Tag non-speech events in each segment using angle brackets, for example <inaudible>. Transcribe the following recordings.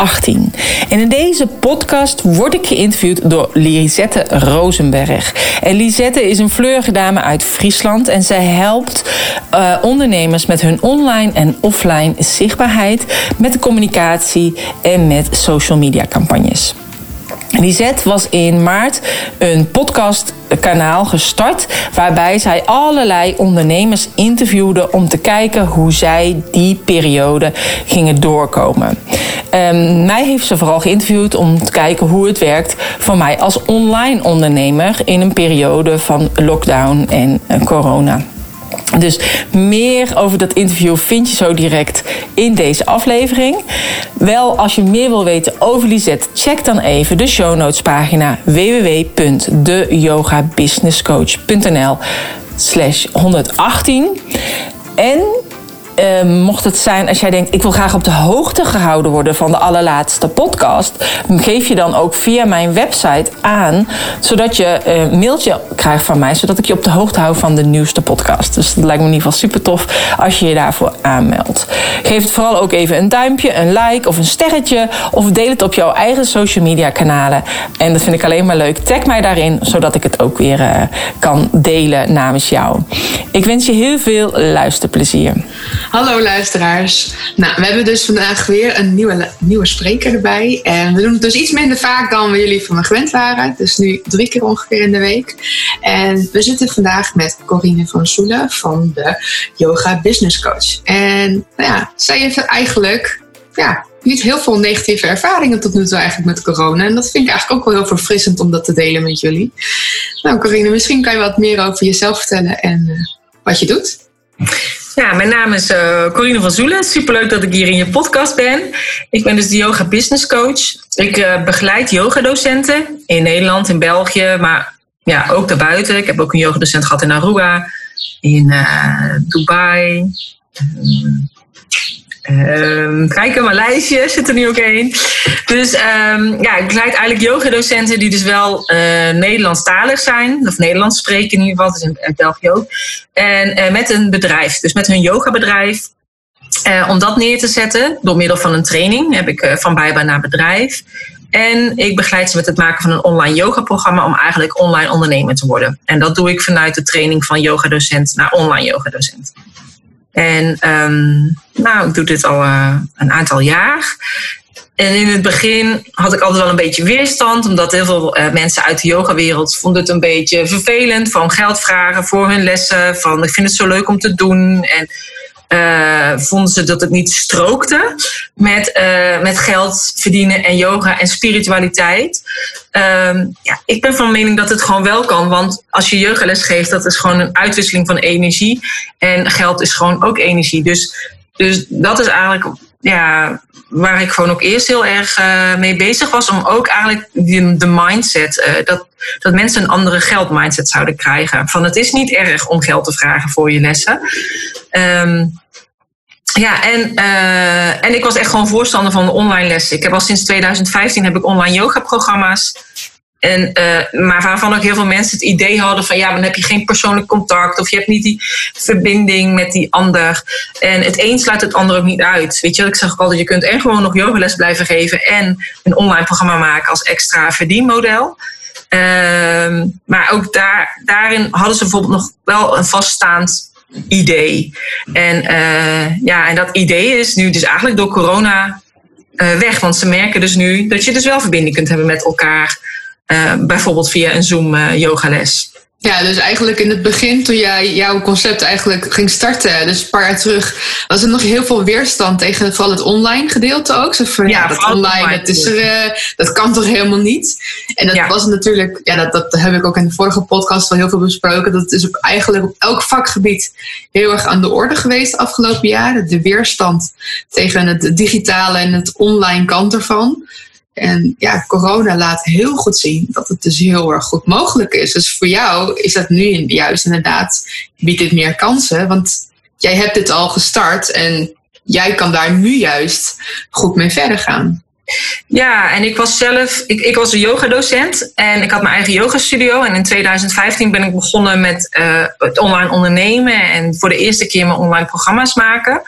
118. En in deze podcast word ik geïnterviewd door Lisette Rosenberg. En Lisette is een fleurige dame uit Friesland en zij helpt uh, ondernemers met hun online en offline zichtbaarheid, met de communicatie en met social media campagnes. Lisette was in maart een podcastkanaal gestart waarbij zij allerlei ondernemers interviewde om te kijken hoe zij die periode gingen doorkomen. Um, mij heeft ze vooral geïnterviewd om te kijken hoe het werkt voor mij als online ondernemer in een periode van lockdown en uh, corona. Dus meer over dat interview vind je zo direct in deze aflevering. Wel, als je meer wil weten over Lisette, check dan even de show notes pagina www.deyogabusinesscoach.nl slash 118. En uh, mocht het zijn als jij denkt, ik wil graag op de hoogte gehouden worden van de allerlaatste podcast, geef je dan ook via mijn website aan, zodat je een mailtje krijgt van mij, zodat ik je op de hoogte hou van de nieuwste podcast. Dus dat lijkt me in ieder geval super tof als je je daarvoor aanmeldt. Geef het vooral ook even een duimpje, een like of een sterretje, of deel het op jouw eigen social media kanalen. En dat vind ik alleen maar leuk. Tag mij daarin, zodat ik het ook weer uh, kan delen namens jou. Ik wens je heel veel luisterplezier. Hallo luisteraars. Nou, we hebben dus vandaag weer een nieuwe, nieuwe spreker erbij. En we doen het dus iets minder vaak dan we jullie van me gewend waren. Dus nu drie keer ongeveer in de week. En we zitten vandaag met Corine van Soelen van de Yoga Business Coach. En nou ja, zij heeft eigenlijk ja, niet heel veel negatieve ervaringen tot nu toe eigenlijk met corona. En dat vind ik eigenlijk ook wel heel verfrissend om dat te delen met jullie. Nou Corine, misschien kan je wat meer over jezelf vertellen en uh, wat je doet. Ja, mijn naam is uh, Corine van Zoelen. Superleuk dat ik hier in je podcast ben. Ik ben dus de yoga business coach. Ik uh, begeleid yogadocenten in Nederland, in België, maar ja, ook daarbuiten. Ik heb ook een yogadocent gehad in Aruba, in uh, Dubai. Um, kijk in mijn lijstje, zit er nu ook één. Dus um, ja, ik begeleid eigenlijk yogadocenten die dus wel uh, Nederlandstalig zijn. Of Nederlands spreken in ieder geval, dus in, in België ook. En uh, met een bedrijf, dus met hun yogabedrijf. Uh, om dat neer te zetten door middel van een training. Heb ik van bijbaan naar bedrijf. En ik begeleid ze met het maken van een online yoga-programma om eigenlijk online ondernemer te worden. En dat doe ik vanuit de training van yogadocent naar online yogadocent. En um, nou, ik doe dit al uh, een aantal jaar. En in het begin had ik altijd wel een beetje weerstand, omdat heel veel uh, mensen uit de yogawereld vonden het een beetje vervelend van geld vragen voor hun lessen. Van ik vind het zo leuk om te doen. En uh, vonden ze dat het niet strookte met, uh, met geld verdienen en yoga en spiritualiteit. Um, ja, ik ben van mening dat het gewoon wel kan. Want als je yogales geeft, dat is gewoon een uitwisseling van energie. En geld is gewoon ook energie. Dus, dus dat is eigenlijk ja, waar ik gewoon ook eerst heel erg uh, mee bezig was. Om ook eigenlijk de, de mindset, dat, dat mensen een andere geldmindset zouden krijgen. Van het is niet erg om geld te vragen voor je lessen. Um, ja, en, uh, en ik was echt gewoon voorstander van online lessen. Ik heb al sinds 2015 heb ik online yoga programma's. En, uh, maar waarvan ook heel veel mensen het idee hadden van ja, dan heb je geen persoonlijk contact of je hebt niet die verbinding met die ander. En het een sluit het ander ook niet uit. Weet je, ik zeg ook altijd, je kunt en gewoon nog yogales blijven geven en een online programma maken als extra verdienmodel. Uh, maar ook daar, daarin hadden ze bijvoorbeeld nog wel een vaststaand idee. En, uh, ja, en dat idee is nu dus eigenlijk door corona uh, weg. Want ze merken dus nu dat je dus wel verbinding kunt hebben met elkaar. Uh, bijvoorbeeld via een Zoom yogales. Ja, dus eigenlijk in het begin, toen jij jouw concept eigenlijk ging starten, dus een paar jaar terug, was er nog heel veel weerstand tegen vooral het online gedeelte ook. Zo van, ja, ja, dat online, dat, is er, uh, dat kan toch helemaal niet? En dat ja. was natuurlijk, ja, dat, dat heb ik ook in de vorige podcast wel heel veel besproken. Dat is eigenlijk op elk vakgebied heel erg aan de orde geweest de afgelopen jaren. De weerstand tegen het digitale en het online kant ervan. En ja, corona laat heel goed zien dat het dus heel erg goed mogelijk is. Dus voor jou is dat nu juist inderdaad, biedt dit meer kansen. Want jij hebt dit al gestart en jij kan daar nu juist goed mee verder gaan. Ja, en ik was zelf, ik, ik was een yogadocent en ik had mijn eigen yogastudio. En in 2015 ben ik begonnen met uh, het online ondernemen en voor de eerste keer mijn online programma's maken.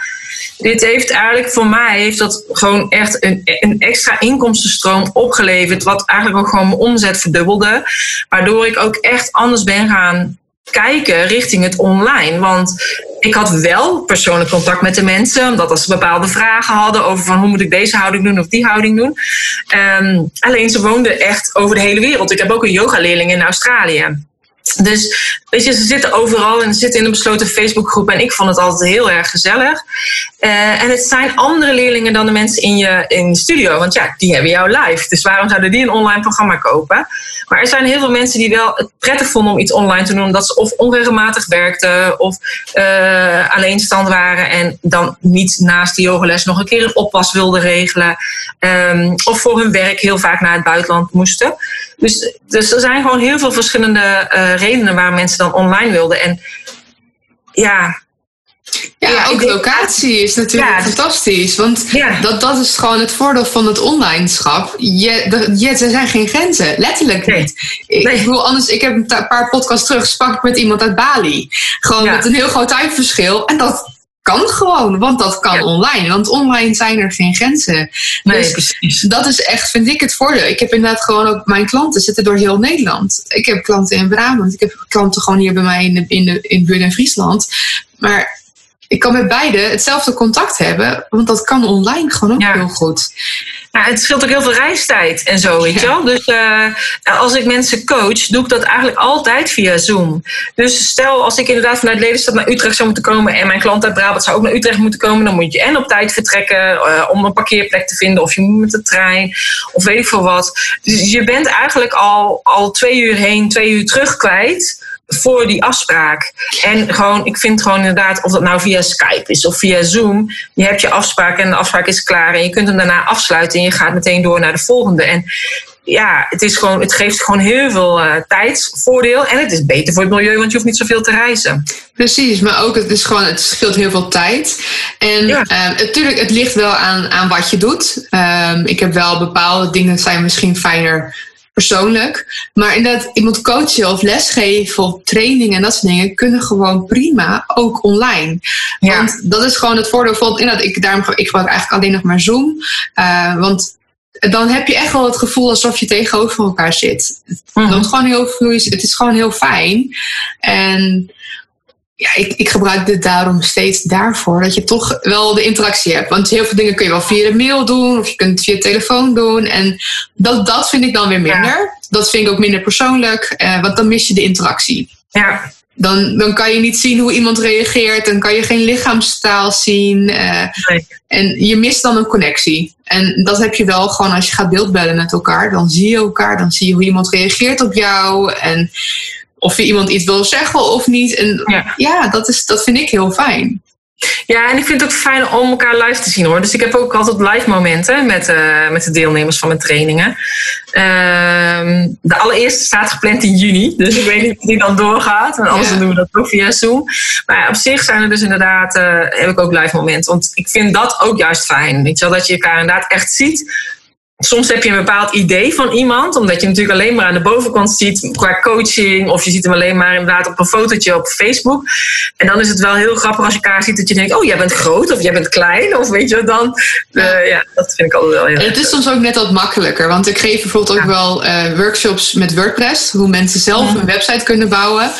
Dit heeft eigenlijk voor mij heeft dat gewoon echt een, een extra inkomstenstroom opgeleverd, wat eigenlijk ook gewoon mijn omzet verdubbelde. Waardoor ik ook echt anders ben gaan kijken richting het online. Want ik had wel persoonlijk contact met de mensen, omdat als ze bepaalde vragen hadden over van hoe moet ik deze houding doen of die houding doen. Um, alleen ze woonden echt over de hele wereld. Ik heb ook een yogaleerling in Australië. Dus weet je, ze zitten overal en ze zitten in een besloten Facebookgroep. En ik vond het altijd heel erg gezellig. Uh, en het zijn andere leerlingen dan de mensen in je, in studio. Want ja, die hebben jou live. Dus waarom zouden die een online programma kopen? Maar er zijn heel veel mensen die wel het prettig vonden om iets online te doen. Omdat ze of onregelmatig werkten of uh, alleenstand waren. En dan niet naast de yogales nog een keer een oppas wilden regelen. Um, of voor hun werk heel vaak naar het buitenland moesten. Dus, dus er zijn gewoon heel veel verschillende uh, redenen waar mensen dan online wilden. En ja, ja, ja ook locatie is natuurlijk ja, fantastisch. Want ja. dat, dat is gewoon het voordeel van het online-schap. Je, je, er zijn geen grenzen. Letterlijk nee. niet. Ik, nee. bedoel, anders, ik heb een paar podcasts terug sprak ik met iemand uit Bali. Gewoon met een heel groot tijdverschil. En dat kan gewoon, want dat kan online. Want online zijn er geen grenzen. Nee, dus precies. Dat is echt, vind ik, het voordeel. Ik heb inderdaad gewoon ook mijn klanten zitten door heel Nederland. Ik heb klanten in Brabant. Ik heb klanten gewoon hier bij mij in de, in de in buurt in Friesland. Maar ik kan met beide hetzelfde contact hebben, want dat kan online gewoon ook ja. heel goed. Ja, het scheelt ook heel veel reistijd en zo, weet je wel. Dus uh, als ik mensen coach, doe ik dat eigenlijk altijd via Zoom. Dus stel, als ik inderdaad vanuit Lelystad naar Utrecht zou moeten komen... en mijn klant uit Brabant zou ook naar Utrecht moeten komen... dan moet je en op tijd vertrekken uh, om een parkeerplek te vinden... of je moet met de trein, of weet ik veel wat. Dus je bent eigenlijk al, al twee uur heen, twee uur terug kwijt voor die afspraak. En gewoon, ik vind gewoon inderdaad, of dat nou via Skype is of via Zoom, je hebt je afspraak en de afspraak is klaar en je kunt hem daarna afsluiten en je gaat meteen door naar de volgende. En ja, het, is gewoon, het geeft gewoon heel veel uh, tijdsvoordeel. En het is beter voor het milieu, want je hoeft niet zoveel te reizen. Precies, maar ook het, is gewoon, het scheelt heel veel tijd. En ja. uh, natuurlijk, het ligt wel aan, aan wat je doet. Um, ik heb wel bepaalde dingen zijn misschien fijner persoonlijk. Maar inderdaad, iemand coachen of lesgeven of trainingen en dat soort dingen kunnen gewoon prima, ook online. Ja. Want dat is gewoon het voordeel van, inderdaad, ik, daarom, ik gebruik eigenlijk alleen nog maar Zoom. Uh, want dan heb je echt wel het gevoel alsof je tegenover elkaar zit. Het, mm-hmm. gewoon heel het is gewoon heel fijn. En ja, ik, ik gebruik dit daarom steeds daarvoor. Dat je toch wel de interactie hebt. Want heel veel dingen kun je wel via de mail doen. Of je kunt het via telefoon doen. En dat, dat vind ik dan weer minder. Ja. Dat vind ik ook minder persoonlijk. Uh, want dan mis je de interactie. Ja. Dan, dan kan je niet zien hoe iemand reageert. Dan kan je geen lichaamstaal zien. Nee. En je mist dan een connectie. En dat heb je wel gewoon als je gaat beeldbellen met elkaar. Dan zie je elkaar. Dan zie je hoe iemand reageert op jou. En of je iemand iets wil zeggen of niet. En ja, ja dat, is, dat vind ik heel fijn. Ja, en ik vind het ook fijn om elkaar live te zien hoor. Dus ik heb ook altijd live momenten met, uh, met de deelnemers van mijn trainingen. Uh, de allereerste staat gepland in juni. Dus ik weet niet of die dan doorgaat. En anders ja. doen we dat ook via Zoom. Maar op zich zijn er dus inderdaad, uh, heb ik ook live momenten. Want ik vind dat ook juist fijn. Weet je wel, dat je elkaar inderdaad echt ziet soms heb je een bepaald idee van iemand, omdat je natuurlijk alleen maar aan de bovenkant ziet qua coaching, of je ziet hem alleen maar inderdaad op een fotootje op Facebook. En dan is het wel heel grappig als je elkaar ziet dat je denkt, oh, jij bent groot of jij bent klein, of weet je dan. Ja, uh, ja dat vind ik altijd wel heel het is soms ook net wat makkelijker, want ik geef bijvoorbeeld ook ja. wel uh, workshops met WordPress, hoe mensen zelf een website kunnen bouwen.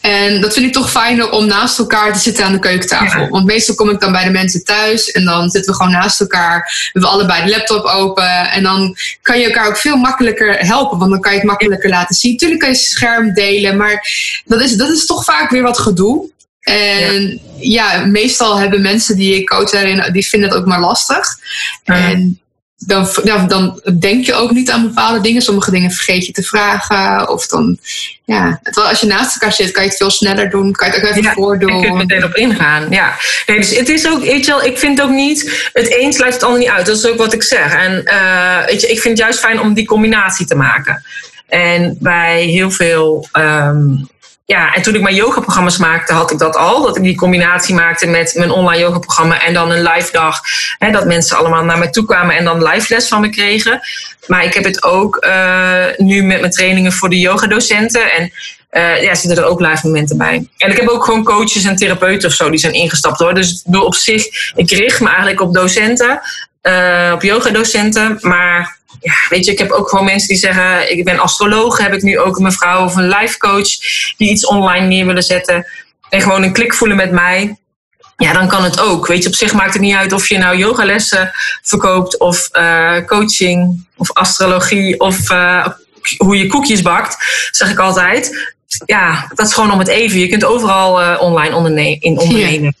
En dat vind ik toch fijner om naast elkaar te zitten aan de keukentafel. Ja. Want meestal kom ik dan bij de mensen thuis en dan zitten we gewoon naast elkaar. We hebben allebei de laptop open en dan kan je elkaar ook veel makkelijker helpen. Want dan kan je het makkelijker laten zien. Tuurlijk kan je scherm delen, maar dat is, dat is toch vaak weer wat gedoe. En ja. ja meestal hebben mensen die ik coach daarin, die vinden het ook maar lastig. En dan, ja, dan denk je ook niet aan bepaalde dingen. Sommige dingen vergeet je te vragen. Of dan, ja, terwijl als je naast elkaar zit, kan je het veel sneller doen. Kan je het ook even Ja, voordoen. Je kunt meteen op ingaan, ja. Nee, dus het is ook, weet je wel, ik vind ook niet, het een sluit het ander niet uit. Dat is ook wat ik zeg. En eh, weet je, ik vind het juist fijn om die combinatie te maken. En bij heel veel, ehm, ja, en toen ik mijn yogaprogramma's maakte, had ik dat al. Dat ik die combinatie maakte met mijn online yogaprogramma en dan een live dag. Hè, dat mensen allemaal naar mij toe kwamen en dan live les van me kregen. Maar ik heb het ook eh, nu met mijn trainingen voor de yogadocenten. En eh, ja, zitten er ook live momenten bij. En ik heb ook gewoon coaches en therapeuten of zo die zijn ingestapt hoor. Dus op zich, ik richt me eigenlijk op docenten, eh, op yogadocenten. Maar ja, weet je, ik heb ook gewoon mensen die zeggen: ik ben astroloog. Heb ik nu ook een mevrouw of een life coach die iets online neer willen zetten. En gewoon een klik voelen met mij. Ja, dan kan het ook. Weet je, op zich maakt het niet uit of je nou yogalessen verkoopt of eh, coaching of astrologie of eh, hoe je koekjes bakt, zeg ik altijd. Ja, dat is gewoon om het even. Je kunt overal eh, online onderne in ondernemen.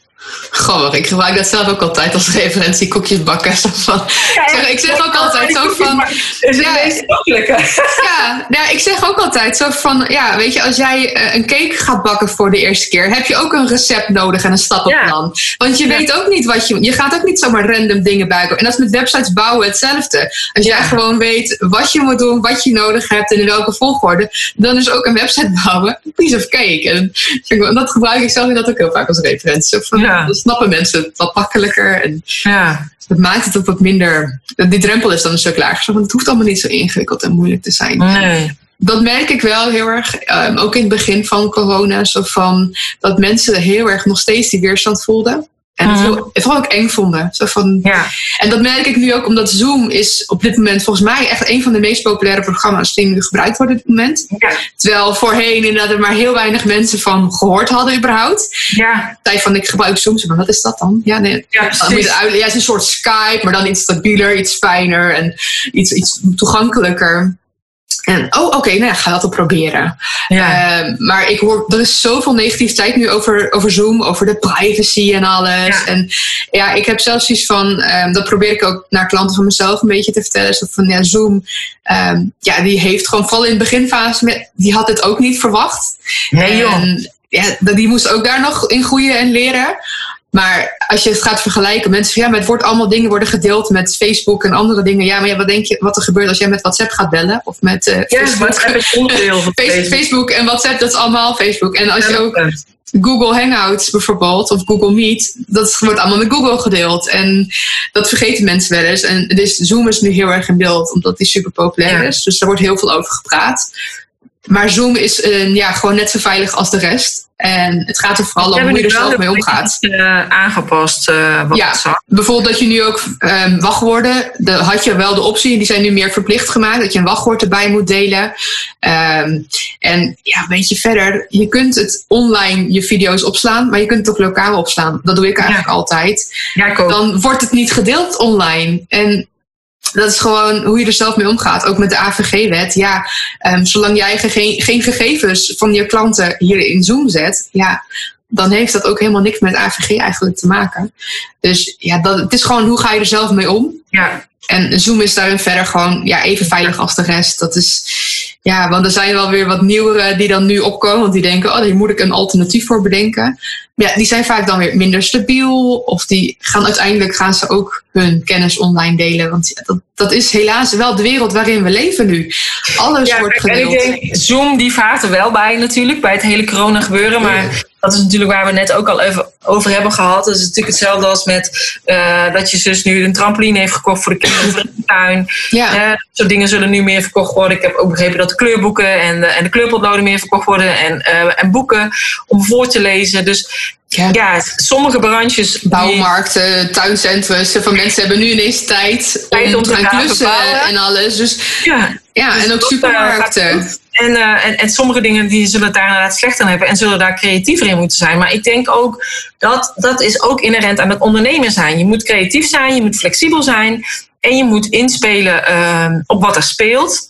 Grappig, ik gebruik dat zelf ook altijd als referentie, koekjes bakken. Zo <laughs> van, ik, zeg, ik zeg ook altijd zo van... Is Ja, meest mogelijke? <laughs> Ja, nou, ik zeg ook altijd zo van, ja, weet je, als jij eh, een cake gaat bakken voor de eerste keer, heb je ook een recept nodig en een stappenplan. Want je Ja. weet ook niet wat je, je gaat ook niet zomaar random dingen bijbouwen. En dat is met websites bouwen hetzelfde. Als jij Ja. gewoon weet wat je moet doen, wat je nodig hebt en in welke volgorde, dan is ook een website <laughs> bouwen een piece of cake. En dat gebruik ik zelf dat ook heel vaak als referentie. Van, Ja. Dan snappen mensen het wat makkelijker en Ja, dat maakt het ook wat minder, die drempel is dan een stuk lager. Van, het hoeft allemaal niet zo ingewikkeld en moeilijk te zijn nee. dat merk ik wel heel erg, ehm, ook in het begin van corona, zo van dat mensen heel erg nog steeds die weerstand voelden. En het Mhm. heel, vooral ook eng vonden. Zo van, Ja, en dat merk ik nu ook omdat Zoom is op dit moment volgens mij echt een van de meest populaire programma's die nu gebruikt worden op dit moment. ja, Terwijl voorheen inderdaad er maar heel weinig mensen van gehoord hadden überhaupt. ja, Tijd van ik gebruik Zoom, maar wat is dat dan? Ja, nee, ja moet je. Ja, het is een soort Skype, maar dan iets stabieler, iets fijner en iets, iets toegankelijker. En, oh, oké, nou ja, ga dat op proberen. Ja, Ehm, maar ik hoor, er is zoveel negativiteit nu over, over Zoom, over de privacy en alles. Ja. En ja, ik heb zelfs iets van, ehm, dat probeer ik ook naar klanten van mezelf een beetje te vertellen. Zo van, ja, Zoom, ehm, ja, die heeft gewoon, vooral in de beginfase, met, die had het ook niet verwacht. nee joh. En ja, die moest ook daar nog in groeien en leren. Maar als je het gaat vergelijken, mensen zeggen, ja, maar het wordt allemaal dingen worden gedeeld met Facebook en andere dingen. Ja, maar ja, wat denk je wat er gebeurt als jij met WhatsApp gaat bellen? Of met eh, Ja, Facebook? <laughs> Facebook. Facebook en WhatsApp, dat is allemaal Facebook. En als Ja, je ook. Google Hangouts bijvoorbeeld, of Google Meet, dat wordt allemaal met Google gedeeld. En dat vergeten mensen wel eens. En dus Zoom is nu heel erg in beeld, omdat die super populair Ja. is. Dus daar wordt heel veel over gepraat. Maar Zoom is eh, ja, gewoon net zo veilig als de rest. En het gaat er vooral om hoe je er zelf mee omgaat. eh, aangepast. eh, wat Ja. Bijvoorbeeld dat je nu ook ehm, wachtwoorden, de, had je wel de optie, die zijn nu meer verplicht gemaakt, dat je een wachtwoord erbij moet delen. Ehm, en ja, weet je verder, je kunt het online je video's opslaan, maar je kunt het ook lokaal opslaan. Dat doe ik eigenlijk altijd. Ja, ik ook. Dan wordt het niet gedeeld online. En dat is gewoon hoe je er zelf mee omgaat. Ook met de AVG-wet. Ja, ehm, zolang jij gege- geen gegevens van je klanten hier in Zoom zet, ja, dan heeft dat ook helemaal niks met AVG eigenlijk te maken. Dus ja, dat, het is gewoon hoe ga je er zelf mee om. Ja, En Zoom is daarin verder gewoon ja, even veilig als de rest. Dat is, ja, want er zijn wel weer wat nieuwere die dan nu opkomen. Want die denken, oh, hier moet ik een alternatief voor bedenken. Maar ja, die zijn vaak dan weer minder stabiel. Of die gaan uiteindelijk gaan ze ook hun kennis online delen. Want dat, dat is helaas wel de wereld waarin we leven nu. Alles ja wordt en gedeeld. ik denk, Zoom die vaart er wel bij natuurlijk, bij het hele corona gebeuren. Maar dat is natuurlijk waar we net ook al even over hebben gehad. Dat is natuurlijk hetzelfde als met eh, dat je zus nu een trampoline heeft gekocht voor de kinderen voor de tuin. ja. Dat soort dingen zullen nu meer verkocht worden. Ik heb ook begrepen dat de kleurboeken en de, en de kleurpotloden meer verkocht worden. En, eh, en boeken om voor te lezen. Dus Ja. ja, sommige branches... Bouwmarkten, tuincentrums. Van mensen hebben nu ineens tijd om, Tijd om te gaan gaan klussen en alles. Dus Ja, ja, Dus en ook dat, eh, supermarkten. En, eh, en, en sommige dingen die zullen het daar inderdaad slechter aan hebben en zullen daar creatiever in moeten zijn. Maar ik denk ook dat dat is ook inherent aan het ondernemer zijn. Je moet creatief zijn, je moet flexibel zijn en je moet inspelen ehm, op wat er speelt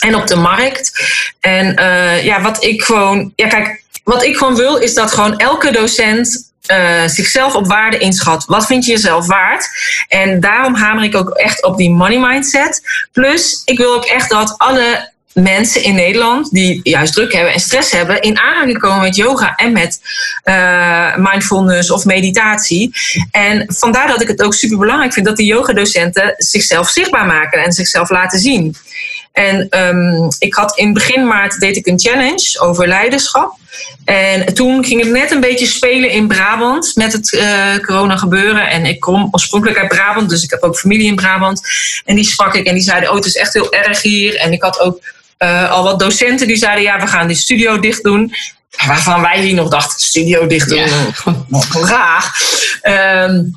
en op de markt. En eh, ja, wat ik gewoon, ja kijk, wat ik gewoon wil is dat gewoon elke docent eh, zichzelf op waarde inschat. Wat vind je jezelf waard? En daarom hamer ik ook echt op die money mindset. Plus, ik wil ook echt dat alle mensen in Nederland die juist druk hebben en stress hebben, in aanraking komen met yoga en met uh, mindfulness of meditatie. En vandaar dat ik het ook super belangrijk vind dat die yogadocenten zichzelf zichtbaar maken en zichzelf laten zien. En um, ik had in begin maart deed ik een challenge over leiderschap. En toen ging het net een beetje spelen in Brabant met het uh, corona gebeuren. En ik kom oorspronkelijk uit Brabant, dus ik heb ook familie in Brabant. En die sprak ik en die zeiden, oh het is echt heel erg hier. En ik had ook uh, al wat docenten die zeiden, ja we gaan die studio dicht doen. Waarvan wij hier nog dachten, studio dicht doen, ja. <laughs> graag. Um,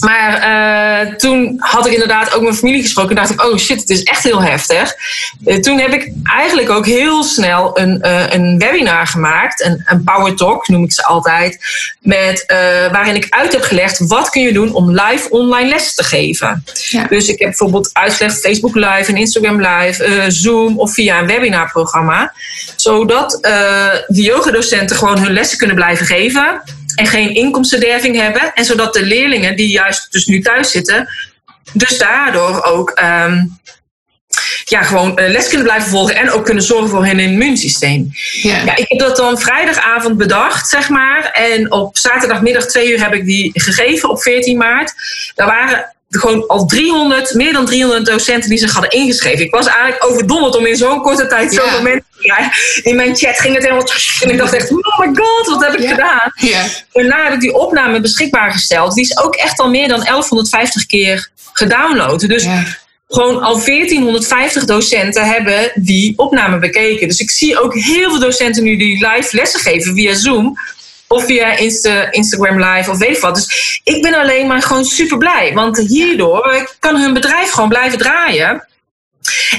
maar uh, toen had ik inderdaad ook mijn familie gesproken en dacht ik, oh shit, het is echt heel heftig. Uh, toen heb ik eigenlijk ook heel snel een, uh, een webinar gemaakt, een, een power talk noem ik ze altijd, met, waarin ik uit heb gelegd wat kun je doen om live online les te geven. Ja. Dus ik heb bijvoorbeeld uitgelegd Facebook Live en Instagram Live, Zoom of via een webinarprogramma, zodat de yogadocenten gewoon hun lessen kunnen blijven geven en geen inkomstenderving hebben. En zodat de leerlingen die juist dus nu thuis zitten, dus daardoor ook um, ja, gewoon les kunnen blijven volgen en ook kunnen zorgen voor hun immuunsysteem. Ja. ja. ik heb dat dan vrijdagavond bedacht, zeg maar. En op zaterdagmiddag twee uur heb ik die gegeven op 14 maart. Daar waren gewoon al 300, meer dan 300 docenten die zich hadden ingeschreven. Ik was eigenlijk overdonderd om in zo'n korte tijd zoveel ja. mensen te krijgen. In mijn chat ging het helemaal... En ik dacht echt, oh my god, wat heb ik ja. gedaan? Ja. En daarna heb ik die opname beschikbaar gesteld. Die is ook echt al meer dan 1150 keer gedownload. Dus gewoon al 1450 docenten hebben die opname bekeken. Dus ik zie ook heel veel docenten nu die live lessen geven via Zoom of via Insta, Instagram Live of weet ik wat. Dus ik ben alleen maar gewoon super blij. Want hierdoor kan hun bedrijf gewoon blijven draaien.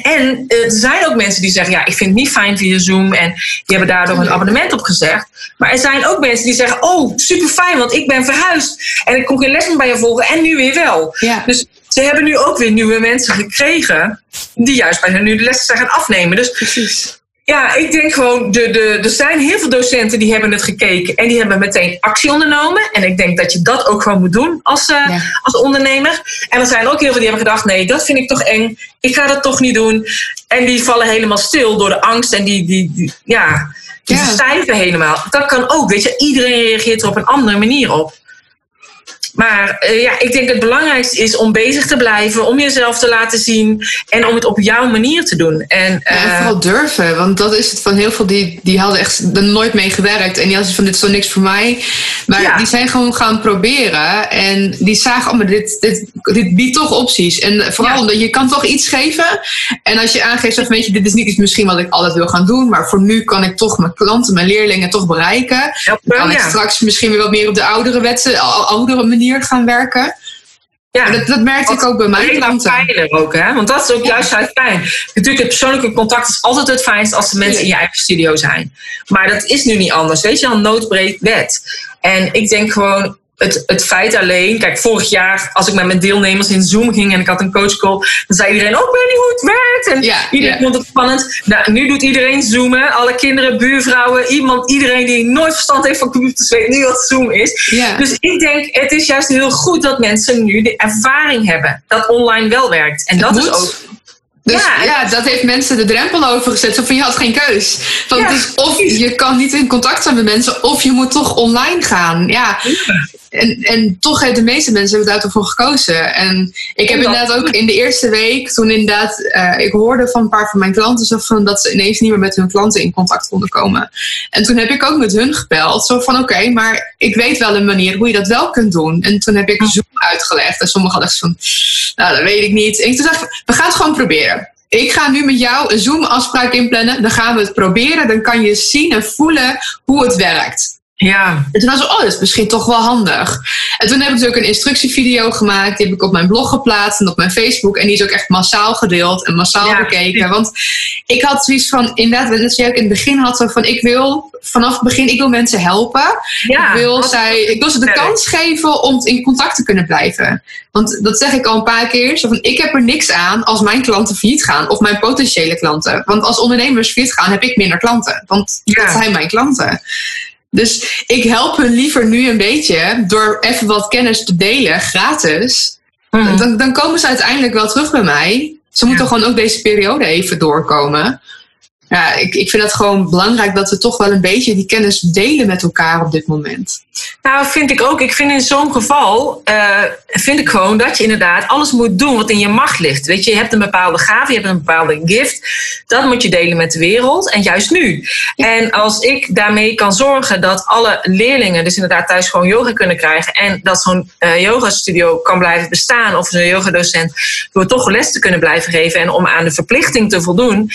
En er zijn ook mensen die zeggen: Ja, ik vind het niet fijn via Zoom. En die hebben daardoor een abonnement opgezegd. Maar er zijn ook mensen die zeggen: Oh, super fijn, want ik ben verhuisd. En ik kon geen les meer bij je volgen. En nu weer wel. Ja. Dus ze hebben nu ook weer nieuwe mensen gekregen. Die juist bij hun nu de lessen zijn gaan afnemen. Dus Precies. Ja, ik denk gewoon, de, de, er zijn heel veel docenten die hebben het gekeken en die hebben meteen actie ondernomen. En ik denk dat je dat ook gewoon moet doen als, uh, Ja. als ondernemer. En er zijn ook heel veel die hebben gedacht, nee, dat vind ik toch eng. Ik ga dat toch niet doen. En die vallen helemaal stil door de angst en die, die, die ja, die Ja. helemaal. Dat kan ook, weet je. Iedereen reageert er op een andere manier op. Maar eh, ja, ik denk het belangrijkste is om bezig te blijven, om jezelf te laten zien en om het op jouw manier te doen. En, Ja, en eh, vooral durven, want dat is het van heel veel die, die hadden echt er nooit mee gewerkt. En die hadden van dit is zo niks voor mij. Maar Ja. die zijn gewoon gaan proberen. En die zagen, oh, maar dit, dit, dit biedt toch opties. En vooral Ja. omdat je kan toch iets geven. En als je aangeeft, van, weet je, dit is niet iets misschien wat ik altijd wil gaan doen. Maar voor nu kan ik toch mijn klanten, mijn leerlingen toch bereiken. Dan kan ik straks misschien weer wat meer op de oudere, oudere manier gaan werken. Ja. Dat, dat merkte ik ook bij mijn klanten. fijner ook, hè? Want dat is ook juist uit fijn. Natuurlijk, het persoonlijke contact is altijd het fijnst als de mensen in je eigen studio zijn. Maar dat is nu niet anders. Weet je, al noodbreekt wet. En ik denk gewoon. Het, het feit alleen, kijk, vorig jaar als ik met mijn deelnemers in Zoom ging en ik had een coachcall, dan zei iedereen, oh, ik weet niet hoe het werkt. En Ja, iedereen ja. vond het spannend. Nou, nu doet iedereen zoomen. Alle kinderen, buurvrouwen, iemand, iedereen die nooit verstand heeft van computers weet nu wat Zoom is. Ja. Dus ik denk, het is juist heel goed dat mensen nu de ervaring hebben dat online wel werkt. En dat is ook. Dus Ja, ja, dat heeft mensen de drempel overgezet. Zo van je had geen keus. Want Ja, het is of je kan niet in contact zijn met mensen, of je moet toch online gaan. Ja. En, en toch hebben de meeste mensen hebben daarvoor gekozen. En ik heb inderdaad ook in de eerste week, toen inderdaad, eh, ik hoorde van een paar van mijn klanten zo van dat ze ineens niet meer met hun klanten in contact konden komen. En toen heb ik ook met hun gebeld. Zo van oké, maar ik weet wel een manier hoe je dat wel kunt doen. En toen heb ik Zoom uitgelegd. En sommigen hadden van, nou dat weet ik niet. En toen dacht ik, we gaan het gewoon proberen. Ik ga nu met jou een Zoom-afspraak inplannen. Dan gaan we het proberen. Dan kan je zien en voelen hoe het werkt. Ja, En toen was ik, oh, dat is misschien toch wel handig. En toen heb ik natuurlijk een instructievideo gemaakt. Die heb ik op mijn blog geplaatst en op mijn Facebook. En die is ook echt massaal gedeeld en massaal Ja. bekeken. Want ik had zoiets van, inderdaad, net jij ook in het begin had, zo van, ik wil vanaf het begin, ik wil mensen helpen. ja. ik, wil zij, ik wil ze de kans geven om in contact te kunnen blijven. Want dat zeg ik al een paar keer. Zo van, ik heb er niks aan als mijn klanten failliet gaan. Of mijn potentiële klanten. Want als ondernemers failliet gaan, heb ik minder klanten. Want Ja. dat zijn mijn klanten. Dus ik help hun liever nu een beetje door even wat kennis te delen, gratis. Mhm. Dan, dan komen ze uiteindelijk wel terug bij mij. Ze moeten Ja. gewoon ook deze periode even doorkomen. Ja, ik, ik vind het gewoon belangrijk dat we toch wel een beetje die kennis delen met elkaar op dit moment. Nou, vind ik ook. Ik vind in zo'n geval, eh, vind ik gewoon dat je inderdaad alles moet doen wat in je macht ligt. Weet je, je hebt een bepaalde gave, je hebt een bepaalde gift. Dat moet je delen met de wereld en juist nu. En als ik daarmee kan zorgen dat alle leerlingen dus inderdaad thuis gewoon yoga kunnen krijgen en dat zo'n eh yoga studio kan blijven bestaan of zo'n yogadocent door toch les te kunnen blijven geven en om aan de verplichting te voldoen,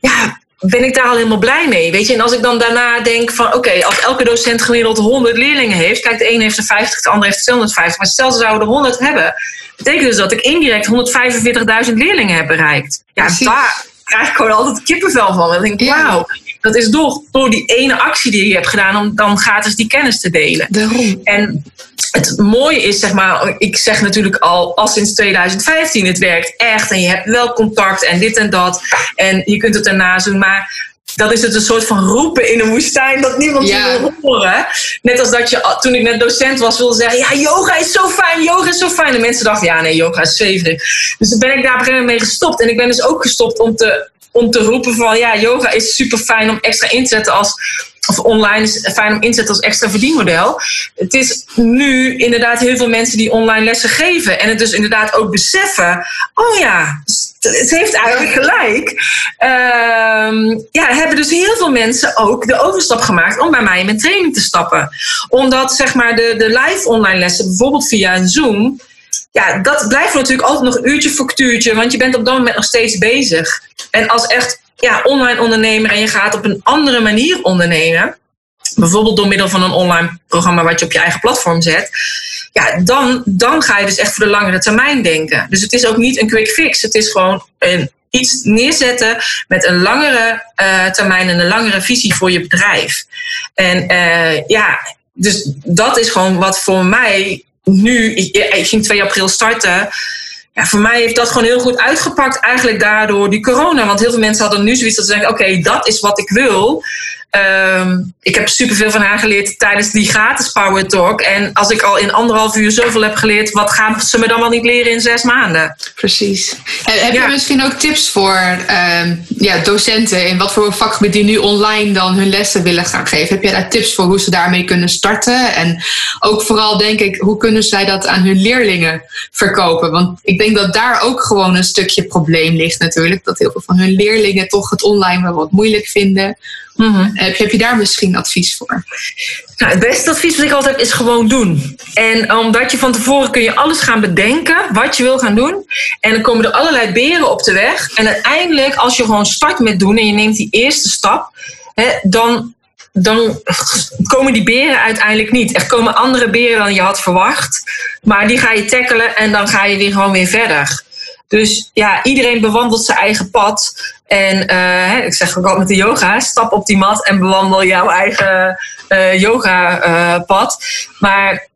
ja, ben ik daar al helemaal blij mee. Weet je, en als ik dan daarna denk van oké, als elke docent gemiddeld 100 leerlingen heeft, kijk, de een heeft er 50, de ander heeft er 250, maar stel ze zouden er 100 hebben, betekent dus dat ik indirect 145.000 leerlingen heb bereikt. Ja, Precies. daar krijg ik gewoon altijd kippenvel van. Dan denk ik, Ja. Dat is door, door die ene actie die je hebt gedaan om dan gratis die kennis te delen. Daarom. En het mooie is, zeg maar, ik zeg natuurlijk al, al sinds 2015, het werkt echt. En je hebt wel contact en dit en dat. En je kunt het ernaast doen. Maar dat is het een soort van roepen in een woestijn dat niemand Ja. wil horen. Net als dat je, toen ik net docent was, wilde zeggen: Ja, yoga is zo fijn, yoga is zo fijn. En mensen dachten: Ja, nee, yoga is zweverig. Dus toen ben ik daar op een gegeven moment mee gestopt. En ik ben dus ook gestopt om te, om te roepen: van ja, yoga is super fijn om extra in te zetten als of online is fijn om in te zetten als extra verdienmodel. Het is nu inderdaad heel veel mensen die online lessen geven. En het dus inderdaad ook beseffen. Oh ja, het heeft eigenlijk gelijk. Ehm, ja, hebben dus heel veel mensen ook de overstap gemaakt om bij mij in mijn training te stappen. Omdat zeg maar de, de live online lessen, bijvoorbeeld via Zoom. Ja, dat blijft natuurlijk altijd nog uurtje factuurtje, want je bent op dat moment nog steeds bezig. En als echt ja, online ondernemer en je gaat op een andere manier ondernemen, bijvoorbeeld door middel van een online programma wat je op je eigen platform zet, ja, dan, dan ga je dus echt voor de langere termijn denken. Dus het is ook niet een quick fix, het is gewoon een, iets neerzetten met een langere eh, termijn en een langere visie voor je bedrijf. En eh, ja, dus dat is gewoon wat voor mij nu, ik, ging 2 april starten. Ja, voor mij heeft dat gewoon heel goed uitgepakt, eigenlijk daardoor die corona. Want heel veel mensen hadden nu zoiets dat ze denken: oké, dat is wat ik wil. Ehm, ik heb superveel van haar geleerd tijdens die gratis Power Talk. En als ik al in anderhalf uur zoveel heb geleerd, wat gaan ze me dan wel niet leren in zes maanden? Precies. En heb Ja. je misschien ook tips voor ehm, ja, docenten in wat voor vakgebied die nu online dan hun lessen willen gaan geven? Heb jij daar tips voor hoe ze daarmee kunnen starten? En ook vooral denk ik, hoe kunnen zij dat aan hun leerlingen verkopen? Want ik denk dat daar ook gewoon een stukje probleem ligt natuurlijk. Dat heel veel van hun leerlingen toch het online wel wat moeilijk vinden. Heb, heb je daar misschien advies voor? Nou, het beste advies wat ik altijd heb is gewoon doen. En omdat je van tevoren kun je alles gaan bedenken wat je wil gaan doen. En dan komen er allerlei beren op de weg. En uiteindelijk, als je gewoon start met doen en je neemt die eerste stap, hè, dan, dan komen die beren uiteindelijk niet. Er komen andere beren dan je had verwacht. Maar die ga je tackelen en dan ga je weer gewoon weer verder. Dus ja, iedereen bewandelt zijn eigen pad. En eh, ik zeg ook altijd met de yoga, stap op die mat en bewandel jouw eigen eh, yoga-pad. maar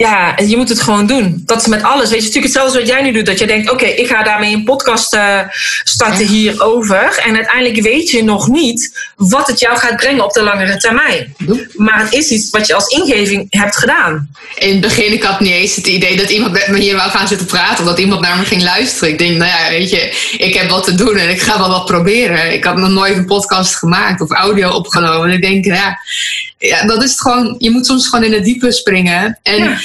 ja, je moet het gewoon doen. Dat is met alles. Weet je, natuurlijk hetzelfde wat jij nu doet. Dat je denkt, oké, ik ga daarmee een podcast eh, starten hierover. En uiteindelijk weet je nog niet wat het jou gaat brengen op de langere termijn. Maar het is iets wat je als ingeving hebt gedaan. In het begin, ik had niet eens het idee dat iemand met me hier wou gaan zitten praten. Of dat iemand naar me ging luisteren. Ik denk, nou ja, weet je, ik heb wat te doen en ik ga wel wat proberen. Ik had nog nooit een podcast gemaakt of audio opgenomen. En ik denk, ja, ja dat is het gewoon. Je moet soms gewoon in het diepe springen. En Ja.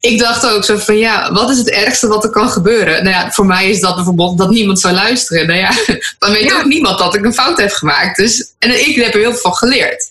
ik dacht ook zo van, ja, wat is het ergste wat er kan gebeuren? Nou ja, voor mij is dat bijvoorbeeld dat niemand zou luisteren. Nou ja, <laughs> dan weet Ja. ook niemand dat ik een fout heb gemaakt. Dus, en ik heb er heel veel van geleerd.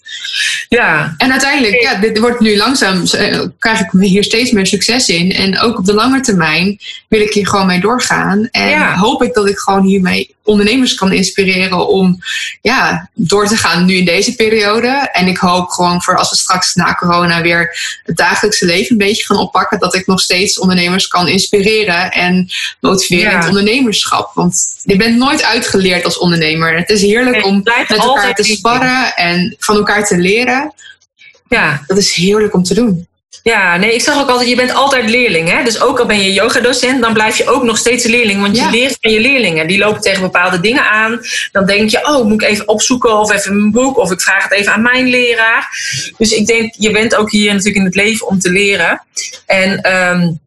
Ja, En uiteindelijk, ja, dit wordt nu langzaam, eh, krijg ik hier steeds meer succes in. En ook op de lange termijn wil ik hier gewoon mee doorgaan. En Ja. hoop ik dat ik gewoon hiermee ondernemers kan inspireren om ja, door te gaan nu in deze periode. En ik hoop gewoon voor als we straks na corona weer het dagelijkse leven een beetje gaan oppakken, dat ik nog steeds ondernemers kan inspireren en motiveren in Ja. het ondernemerschap. Want je bent nooit uitgeleerd als ondernemer. Het is heerlijk Nee, om met elkaar te sparren en van elkaar te leren. ja. Dat is heerlijk om te doen. Ja, nee, ik zeg ook altijd, je bent altijd leerling. Hè? Dus ook al ben je yogadocent, dan blijf je ook nog steeds leerling. Want je leert van je leerlingen. Die lopen tegen bepaalde dingen aan. Dan denk je, oh, moet ik even opzoeken of even een boek. Of ik vraag het even aan mijn leraar. Dus ik denk, je bent ook hier natuurlijk in het leven om te leren. En... Um,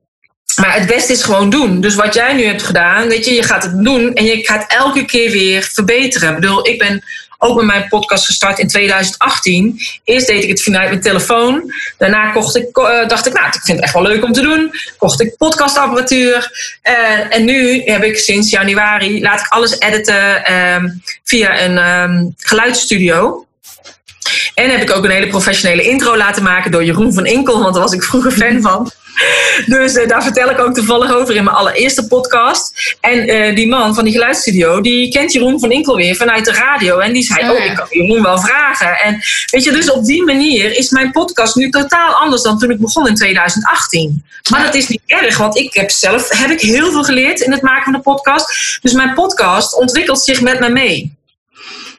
maar het beste is gewoon doen. Dus wat jij nu hebt gedaan, weet je, je gaat het doen en je gaat elke keer weer verbeteren. Ik bedoel, ik ben ook met mijn podcast gestart in 2018. Eerst deed ik het vanuit mijn telefoon. Daarna kocht ik, uh, dacht ik, nou, ik vind het echt wel leuk om te doen. Kocht ik podcastapparatuur. Uh, en nu heb ik sinds januari, laat ik alles editen um, via een um, geluidsstudio. En heb ik ook een hele professionele intro laten maken door Jeroen van Inkel, want daar was ik vroeger fan van. Dus uh, daar vertel ik ook toevallig over in mijn allereerste podcast. En uh, die man van die geluidsstudio, die kent Jeroen van Inkel weer vanuit de radio. En die zei, oh, oh ik kan Jeroen wel vragen. En weet je, dus op die manier is mijn podcast nu totaal anders dan toen ik begon in 2018. Maar dat is niet erg, want ik heb zelf heb ik heel veel geleerd in het maken van de podcast. Dus mijn podcast ontwikkelt zich met me mee.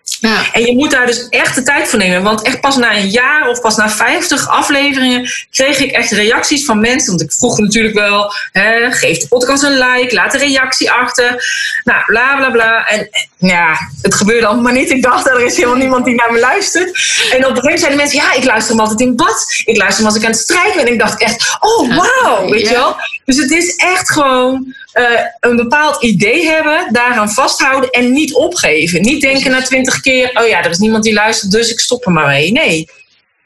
Ja. En je moet daar dus echt de tijd voor nemen. Want echt pas na een jaar of pas na 50 afleveringen kreeg ik echt reacties van mensen. Want ik vroeg natuurlijk wel: hè, geef de podcast een like, laat een reactie achter. Nou, bla bla bla. En ja, het gebeurde allemaal maar niet. Ik dacht, er is helemaal niemand die naar me luistert. En op een gegeven moment zeiden mensen: ja, ik luister hem altijd in bad. Ik luister hem als ik aan het strijken ben. En ik dacht echt: oh wow, weet je wel. Dus het is echt gewoon uh, een bepaald idee hebben, daaraan vasthouden en niet opgeven. Niet denken na twintig keer, oh ja, er is niemand die luistert, dus ik stop er maar mee. Nee.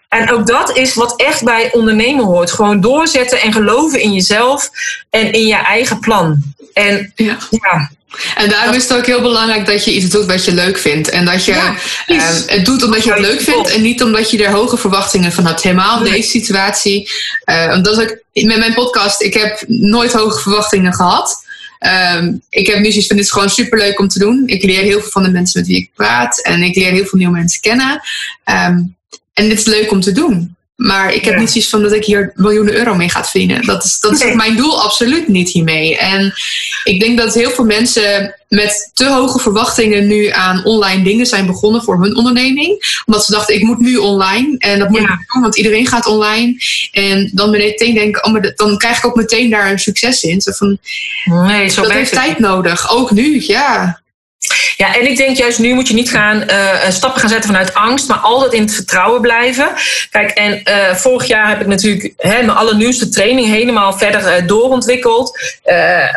En ook dat is wat echt bij ondernemen hoort. Gewoon doorzetten en geloven in jezelf en in je eigen plan. En ja, ja en daarom is het ook heel belangrijk dat je iets doet wat je leuk vindt. En dat je ehm, het doet omdat je het leuk vindt en niet omdat je er hoge verwachtingen van hebt. Helemaal in deze situatie. Uh, dat ook, met mijn podcast, ik heb nooit hoge verwachtingen gehad. Um, ik heb nu zoiets van, dit is gewoon superleuk om te doen. Ik leer heel veel van de mensen met wie ik praat. En ik leer heel veel nieuwe mensen kennen. Um, en dit is leuk om te doen. Maar ik heb niet zoiets van dat ik hier miljoenen euro mee ga verdienen. Dat is, dat is mijn doel absoluut niet hiermee. En ik denk dat heel veel mensen met te hoge verwachtingen nu aan online dingen zijn begonnen voor hun onderneming. Omdat ze dachten, ik moet nu online. En dat moet ik doen, want iedereen gaat online. En dan meteen denken, oh, maar dan krijg ik ook meteen daar een succes in. Zo van, nee, zo dat heeft tijd nodig. Ook nu, ja. Ja, en ik denk juist nu moet je niet gaan uh, stappen gaan zetten vanuit angst, maar altijd in het vertrouwen blijven. Kijk, en uh, vorig jaar heb ik natuurlijk hè, mijn allernieuwste training helemaal verder doorontwikkeld.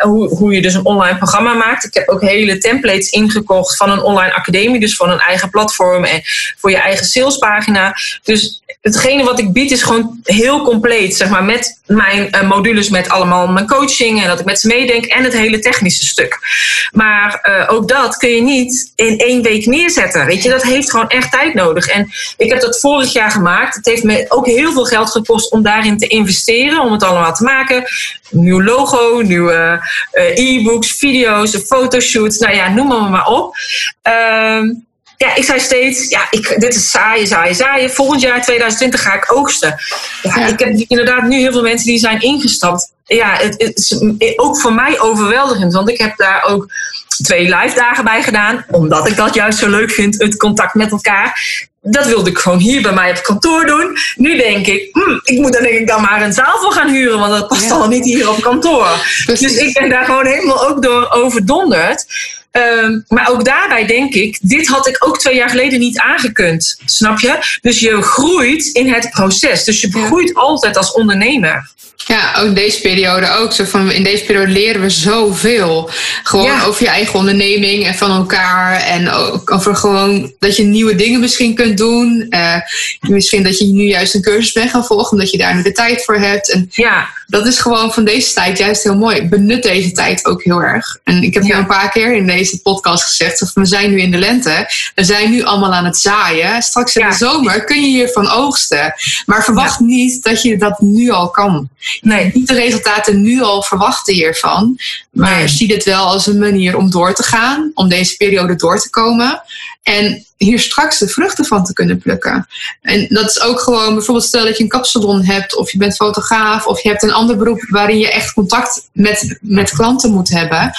hoe, hoe je dus een online programma maakt. Ik heb ook hele templates ingekocht van een online academie, dus van een eigen platform en voor je eigen salespagina. Dus hetgene wat ik bied is gewoon heel compleet, zeg maar, met mijn modules, met allemaal mijn coaching en dat ik met ze meedenk en het hele technische stuk. Maar ook dat kun je niet in één week neerzetten. Weet je, dat heeft gewoon echt tijd nodig. En ik heb dat vorig jaar gemaakt. Het heeft me ook heel veel geld gekost om daarin te investeren, om het allemaal te maken. nieuw logo, nieuwe uh, e-books, video's, fotoshoots, nou ja, noem maar, maar op. Uh, ja, ik zei steeds, ja, ik, dit is saaien, saaien, saaien. Volgend jaar 2020 ga ik oogsten. Ja, Ik heb inderdaad nu heel veel mensen die zijn ingestapt. Ja, het, het is ook voor mij overweldigend, want ik heb daar ook twee live dagen bij gedaan. Omdat ik dat juist zo leuk vind, het contact met elkaar. Dat wilde ik gewoon hier bij mij op kantoor doen. Nu denk ik, hm, ik moet dan denk ik dan maar een zaal voor gaan huren, want dat past al niet hier op kantoor. Dus ik ben daar gewoon helemaal ook door overdonderd. Um, maar ook daarbij denk ik, dit had ik ook twee jaar geleden niet aangekund. Snap je? Dus je groeit in het proces. Dus je groeit altijd als ondernemer. Ja, ook deze periode ook. Zo van, in deze periode leren we zoveel. Gewoon over je eigen onderneming en van elkaar. En ook over gewoon dat je nieuwe dingen misschien kunt doen. Uh, misschien dat je nu juist een cursus bent gaan volgen, omdat je daar nu de tijd voor hebt. En ja. dat is gewoon van deze tijd juist heel mooi. Benut deze tijd ook heel erg. En ik heb ja. een paar keer in deze podcast gezegd: we zijn nu in de lente. We zijn nu allemaal aan het zaaien. Straks in de zomer kun je hiervan oogsten. Maar verwacht niet dat je dat nu al kan. Nee, niet de resultaten nu al verwachten hiervan. Maar nee. zie dit wel als een manier om door te gaan, om deze periode door te komen. En hier straks de vruchten van te kunnen plukken. En dat is ook gewoon, bijvoorbeeld stel dat je een kapsalon hebt, of je bent fotograaf, of je hebt een ander beroep waarin je echt contact met, met klanten moet hebben.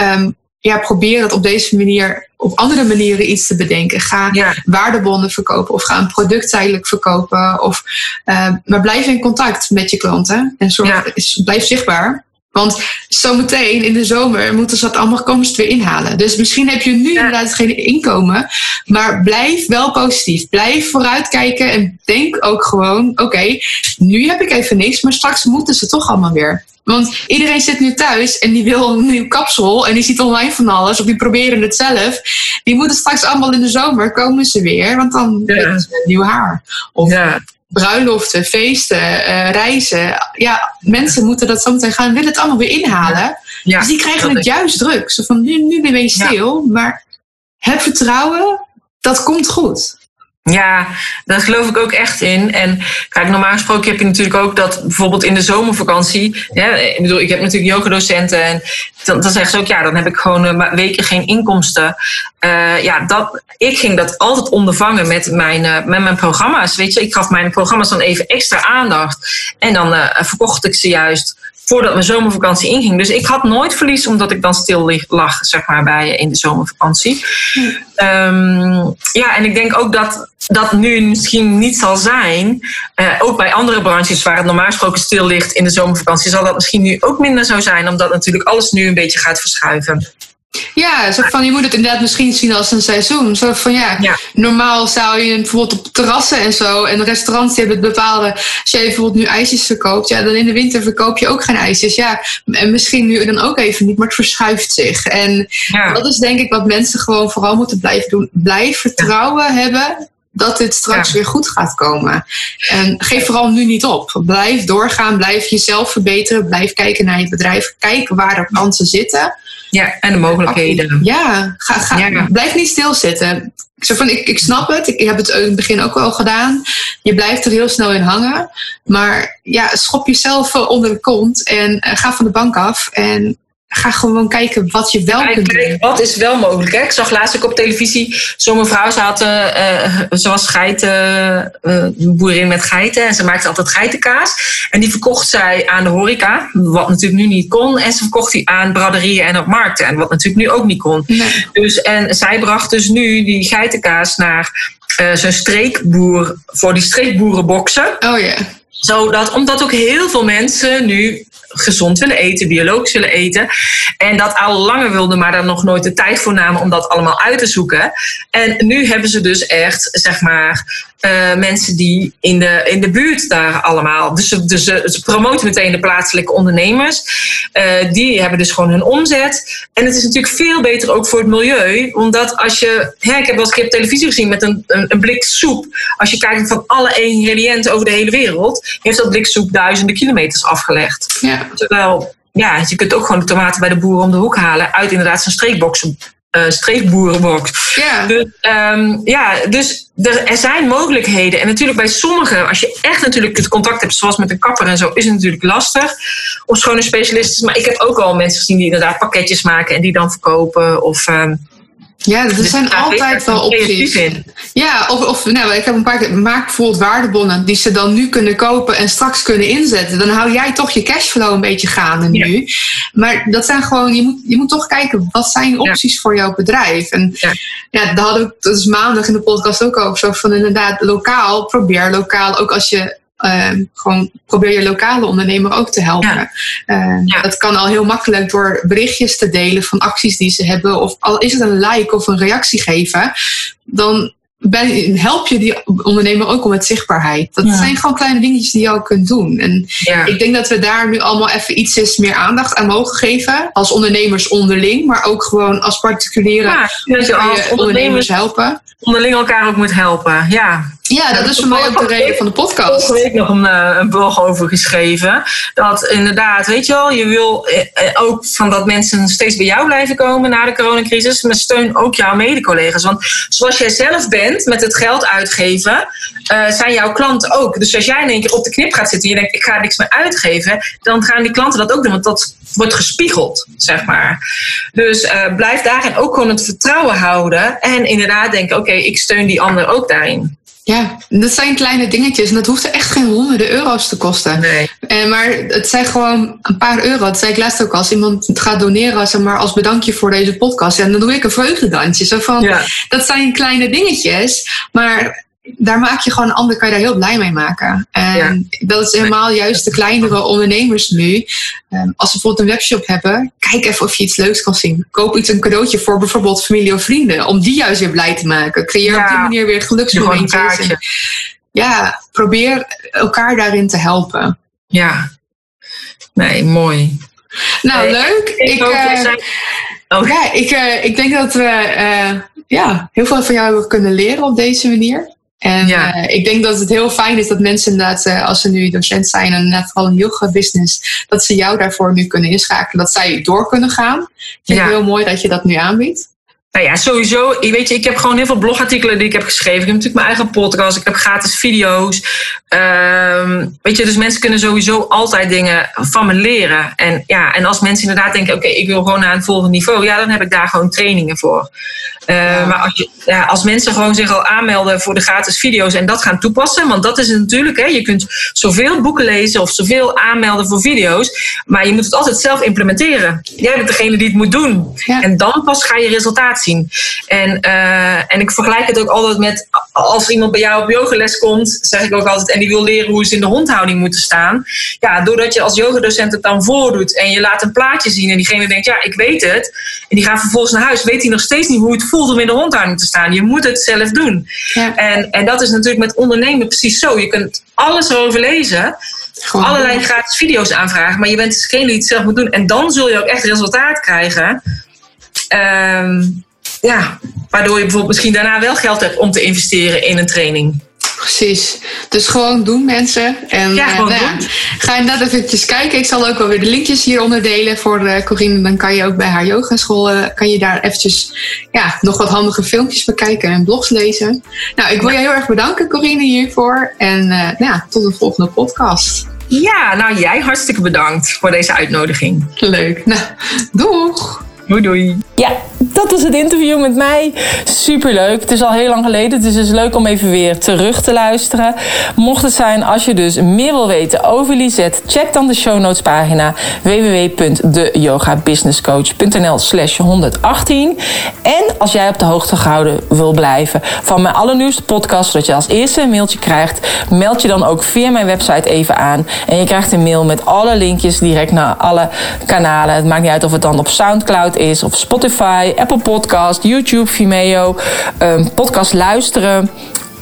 Um, ja, probeer het op deze manier, op andere manieren iets te bedenken. Ga Ja. waardebonnen verkopen of ga een product tijdelijk verkopen. Of, eh, maar blijf in contact met je klanten en zorg, Ja. blijf zichtbaar. Want zometeen in de zomer moeten ze dat allemaal het weer inhalen. Dus misschien heb je nu inderdaad geen inkomen. Maar blijf wel positief. Blijf vooruitkijken en denk ook gewoon: oké, nu heb ik even niks, maar straks moeten ze toch allemaal weer. Want iedereen zit nu thuis en die wil een nieuw kapsel en die ziet online van alles of die proberen het zelf. Die moeten straks allemaal in de zomer komen ze weer, want dan Ja. hebben ze nieuw haar. Of Ja. Bruiloften, feesten, eh, reizen. Ja, mensen moeten dat zometeen gaan, willen het allemaal weer inhalen. Ja. dus die krijgen het is- juist druk. Zo van nu, nu ben je stil, maar heb vertrouwen, dat komt goed. Ja, daar geloof ik ook echt in. En kijk, normaal gesproken heb je natuurlijk ook dat bijvoorbeeld in de zomervakantie. Hè, ik bedoel, ik heb natuurlijk yogadocenten en dan, dan zeggen ze ook, ja, dan heb ik gewoon ma- weken geen inkomsten. Eh, ja, dat, ik ging dat altijd ondervangen met mijn, eh, met mijn programma's. Weet je, ik gaf mijn programma's dan even extra aandacht. En dan eh, verkocht ik ze juist voordat mijn zomervakantie inging. Dus ik had nooit verlies omdat ik dan stil lag, zeg maar, bij in de zomervakantie. Ehm, ja, en ik denk ook dat dat nu misschien niet zal zijn. Eh, ook bij andere branches waar het normaal gesproken stil ligt in de zomervakantie, zal dat misschien nu ook minder zo zijn, omdat natuurlijk alles nu een beetje gaat verschuiven. Ja, zo van, je moet het inderdaad misschien zien als een seizoen. Zo van ja, Ja. normaal zou je bijvoorbeeld op terrassen en zo en restaurants die hebben het bepaalde. Als jij bijvoorbeeld nu ijsjes verkoopt, ja, dan in de winter verkoop je ook geen ijsjes. Ja, en misschien nu dan ook even niet, maar het verschuift zich. En Ja, dat is denk ik wat mensen gewoon vooral moeten blijven doen. Blijf vertrouwen hebben dat dit straks Ja. weer goed gaat komen. En geef vooral nu niet op. Blijf doorgaan, blijf jezelf verbeteren, blijf kijken naar je bedrijf, kijk waar de kansen zitten. Ja, en de mogelijkheden. Ja, ga, ga, Ja. blijf niet stilzitten. Ik, zeg van, ik, ik snap het, ik heb het in het begin ook wel gedaan. Je blijft er heel snel in hangen. Maar ja, schop jezelf onder de kont en eh, ga van de bank af. En ga gewoon kijken wat je wel Ja, kunt doen. wat is wel mogelijk? Hè? Ik zag laatst ook op televisie zo'n mevrouw, ze, had, eh, eh, ze was geiten, eh, boerin met geiten en ze maakte altijd geitenkaas. En die verkocht zij aan de horeca, wat natuurlijk nu niet kon. En ze verkocht die aan braderieën en op markten, en wat natuurlijk nu ook niet kon. Nee. Dus, en zij bracht dus nu die geitenkaas naar eh zo'n streekboer, voor die streekboerenboxen. Oh ja. Zodat, omdat ook heel veel mensen nu gezond willen eten, biologisch willen eten. En dat al langer wilden, maar daar nog nooit de tijd voor namen om dat allemaal uit te zoeken. En nu hebben ze dus echt, zeg maar, eh, mensen die in de, in de buurt daar allemaal. Dus, ze, dus ze, ze promoten meteen de plaatselijke ondernemers. Eh, die hebben dus gewoon hun omzet. En het is natuurlijk veel beter ook voor het milieu. Omdat als je. Hè, ik heb wel eens een keer op televisie gezien met een, een, een blik soep. Als je kijkt van alle ingrediënten over de hele wereld. Heeft dat blik soep duizenden kilometers afgelegd. ja. Terwijl, ja, je kunt ook gewoon de tomaten bij de boer om de hoek halen. Uit inderdaad zijn streekboxen. Streekboerenbox. Ja. Dus, ehm, ja, dus er, er zijn mogelijkheden. En natuurlijk bij sommigen, als je echt natuurlijk het contact hebt, zoals met een kapper en zo, is het natuurlijk lastig. Of schone specialisten. Maar ik heb ook al mensen gezien die inderdaad pakketjes maken en die dan verkopen. Of, ehm, Ja, er dus zijn ben ik altijd wel opties. in. Ja, of, of nou, ik heb een paar keer, maak bijvoorbeeld waardebonnen die ze dan nu kunnen kopen en straks kunnen inzetten. Dan hou jij toch je cashflow een beetje gaande Ja. nu. Maar dat zijn gewoon, je moet, je moet toch kijken, wat zijn opties voor jouw bedrijf? En Ja. ja, daar hadden we dus maandag in de podcast ook over. Zo van inderdaad, lokaal, probeer lokaal, ook als je ehm, gewoon probeer je lokale ondernemer ook te helpen. Ja. Ehm, Ja. Dat kan al heel makkelijk door berichtjes te delen van acties die ze hebben. Of al is het een like of een reactie geven. Dan ben, help je die ondernemer ook om met zichtbaarheid. Dat Ja. zijn gewoon kleine dingetjes die je ook kunt doen. En Ja. ik denk dat we daar nu allemaal even ietsjes meer aandacht aan mogen geven. Als ondernemers onderling, maar ook gewoon als particulieren. Ja, dat je kun als je ondernemers ondernemers helpen. onderling elkaar ook moet helpen. Ja, Ja, dat is voor mij ook de reden van de podcast. vorige week nog een, eh, een blog over geschreven. Dat inderdaad, weet je wel, je wil eh, eh, ook van dat mensen steeds bij jou blijven komen na de coronacrisis. Maar steun ook jouw mede-collega's. Want zoals jij zelf bent met het geld uitgeven, zijn jouw klanten ook. Dus als jij in één keer op de knip gaat zitten en je denkt, ik ga niks meer uitgeven, dan gaan die klanten dat ook doen. Want dat wordt gespiegeld, zeg maar. Dus blijf daarin ook gewoon het vertrouwen houden. En inderdaad denken, oké, ik steun die ander ook daarin. Ja, dat zijn kleine dingetjes en dat hoeft er echt geen honderden euro's te kosten. Nee. En maar het zijn gewoon een paar euro. Dat zei ik laatst ook als iemand het gaat doneren zeg maar, als bedankje voor deze podcast. En dan doe ik een vreugdedansje. Zo van, Ja. Dat zijn kleine dingetjes, maar daar maak je gewoon een ander, kan je daar heel blij mee maken. En dat is helemaal juist de kleinere ondernemers nu. Ehm, als ze bijvoorbeeld een webshop hebben, kijk even of je iets leuks kan zien. Koop iets een cadeautje voor bijvoorbeeld familie of vrienden, om die juist weer blij te maken. Creëer op die manier weer geluksmomentjes. En ja, probeer elkaar daarin te helpen. Ja. Nee, mooi. Nou, Nee, leuk. Ik, ook, eh, zijn- Oh, ja, ik, eh, ik denk dat we eh, ja, heel veel van jou hebben kunnen leren op deze manier. En Ja. eh, ik denk dat het heel fijn is dat mensen inderdaad, eh, als ze nu docent zijn en net vooral een yoga business, dat ze jou daarvoor nu kunnen inschakelen, dat zij door kunnen gaan. Ik vind Ja. het heel mooi dat je dat nu aanbiedt. Nou ja, sowieso. Ik Weet je, ik heb gewoon heel veel blogartikelen die ik heb geschreven. Ik heb natuurlijk mijn eigen podcast. Ik heb gratis video's. Ehm, weet je, dus mensen kunnen sowieso altijd dingen van me leren. En, ja, en als mensen inderdaad denken, oké, ik wil gewoon naar een volgend niveau. Ja, dan heb ik daar gewoon trainingen voor. Eh, Ja. Maar als, je, ja, als mensen gewoon zich al aanmelden voor de gratis video's en dat gaan toepassen. Want dat is het natuurlijk. Hè, je kunt zoveel boeken lezen of zoveel aanmelden voor video's. Maar je moet het altijd zelf implementeren. Jij bent degene die het moet doen. Ja. En dan pas ga je zien. En, eh, en ik vergelijk het ook altijd met als iemand bij jou op yogales komt, zeg ik ook altijd, en die wil leren hoe ze in de hondhouding moeten staan. Ja, doordat je als yogadocent het dan voordoet en je laat een plaatje zien en diegene denkt, ja, ik weet het. En die gaat vervolgens naar huis, weet hij nog steeds niet hoe het voelt om in de hondhouding te staan. Je moet het zelf doen. Ja. En, en dat is natuurlijk met ondernemen precies zo. Je kunt alles erover lezen allerlei gratis video's aanvragen, maar je bent degene die het zelf moet doen. En dan zul je ook echt resultaat krijgen. Ehm, ja, waardoor je bijvoorbeeld misschien daarna wel geld hebt om te investeren in een training. Precies. Dus gewoon doen mensen. En Ja, eh, gewoon nou doen. ga inderdaad eventjes kijken. Ik zal ook wel weer de linkjes hieronder delen voor eh, Corine. Dan kan je ook bij haar yogaschool, eh, kan je daar eventjes ja, nog wat handige filmpjes bekijken en blogs lezen. Nou, ik wil je heel erg bedanken Corine hiervoor. En nou ja, tot de volgende podcast. Ja, nou jij hartstikke bedankt voor deze uitnodiging. Leuk. Nou, doeg! Doei doei. Ja, dat was het interview met mij. Superleuk. Het is al heel lang geleden, dus het is leuk om even weer terug te luisteren. Mocht het zijn, als je dus meer wil weten over Lisette, check dan de show notes pagina www.deyogabusinesscoach.nl slash 118. En als jij op de hoogte gehouden wil blijven van mijn allernieuwste podcast, zodat je als eerste een mailtje krijgt, meld je dan ook via mijn website even aan. En je krijgt een mail met alle linkjes direct naar alle kanalen. Het maakt niet uit of het dan op Soundcloud is, of Spotify, Apple Podcast, YouTube, Vimeo, ehm, podcast luisteren.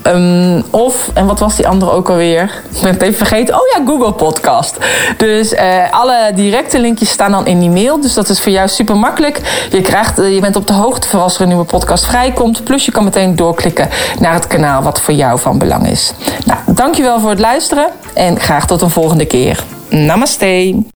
Ehm, of, en wat was die andere ook alweer? Ik ben het even vergeten. Oh ja, Google Podcast. Dus eh, alle directe linkjes staan dan in die mail. Dus dat is voor jou super makkelijk. Je, krijgt, eh, je bent op de hoogte voor als er een nieuwe podcast vrijkomt. Plus je kan meteen doorklikken naar het kanaal wat voor jou van belang is. Nou, dankjewel voor het luisteren. En graag tot een volgende keer. Namaste.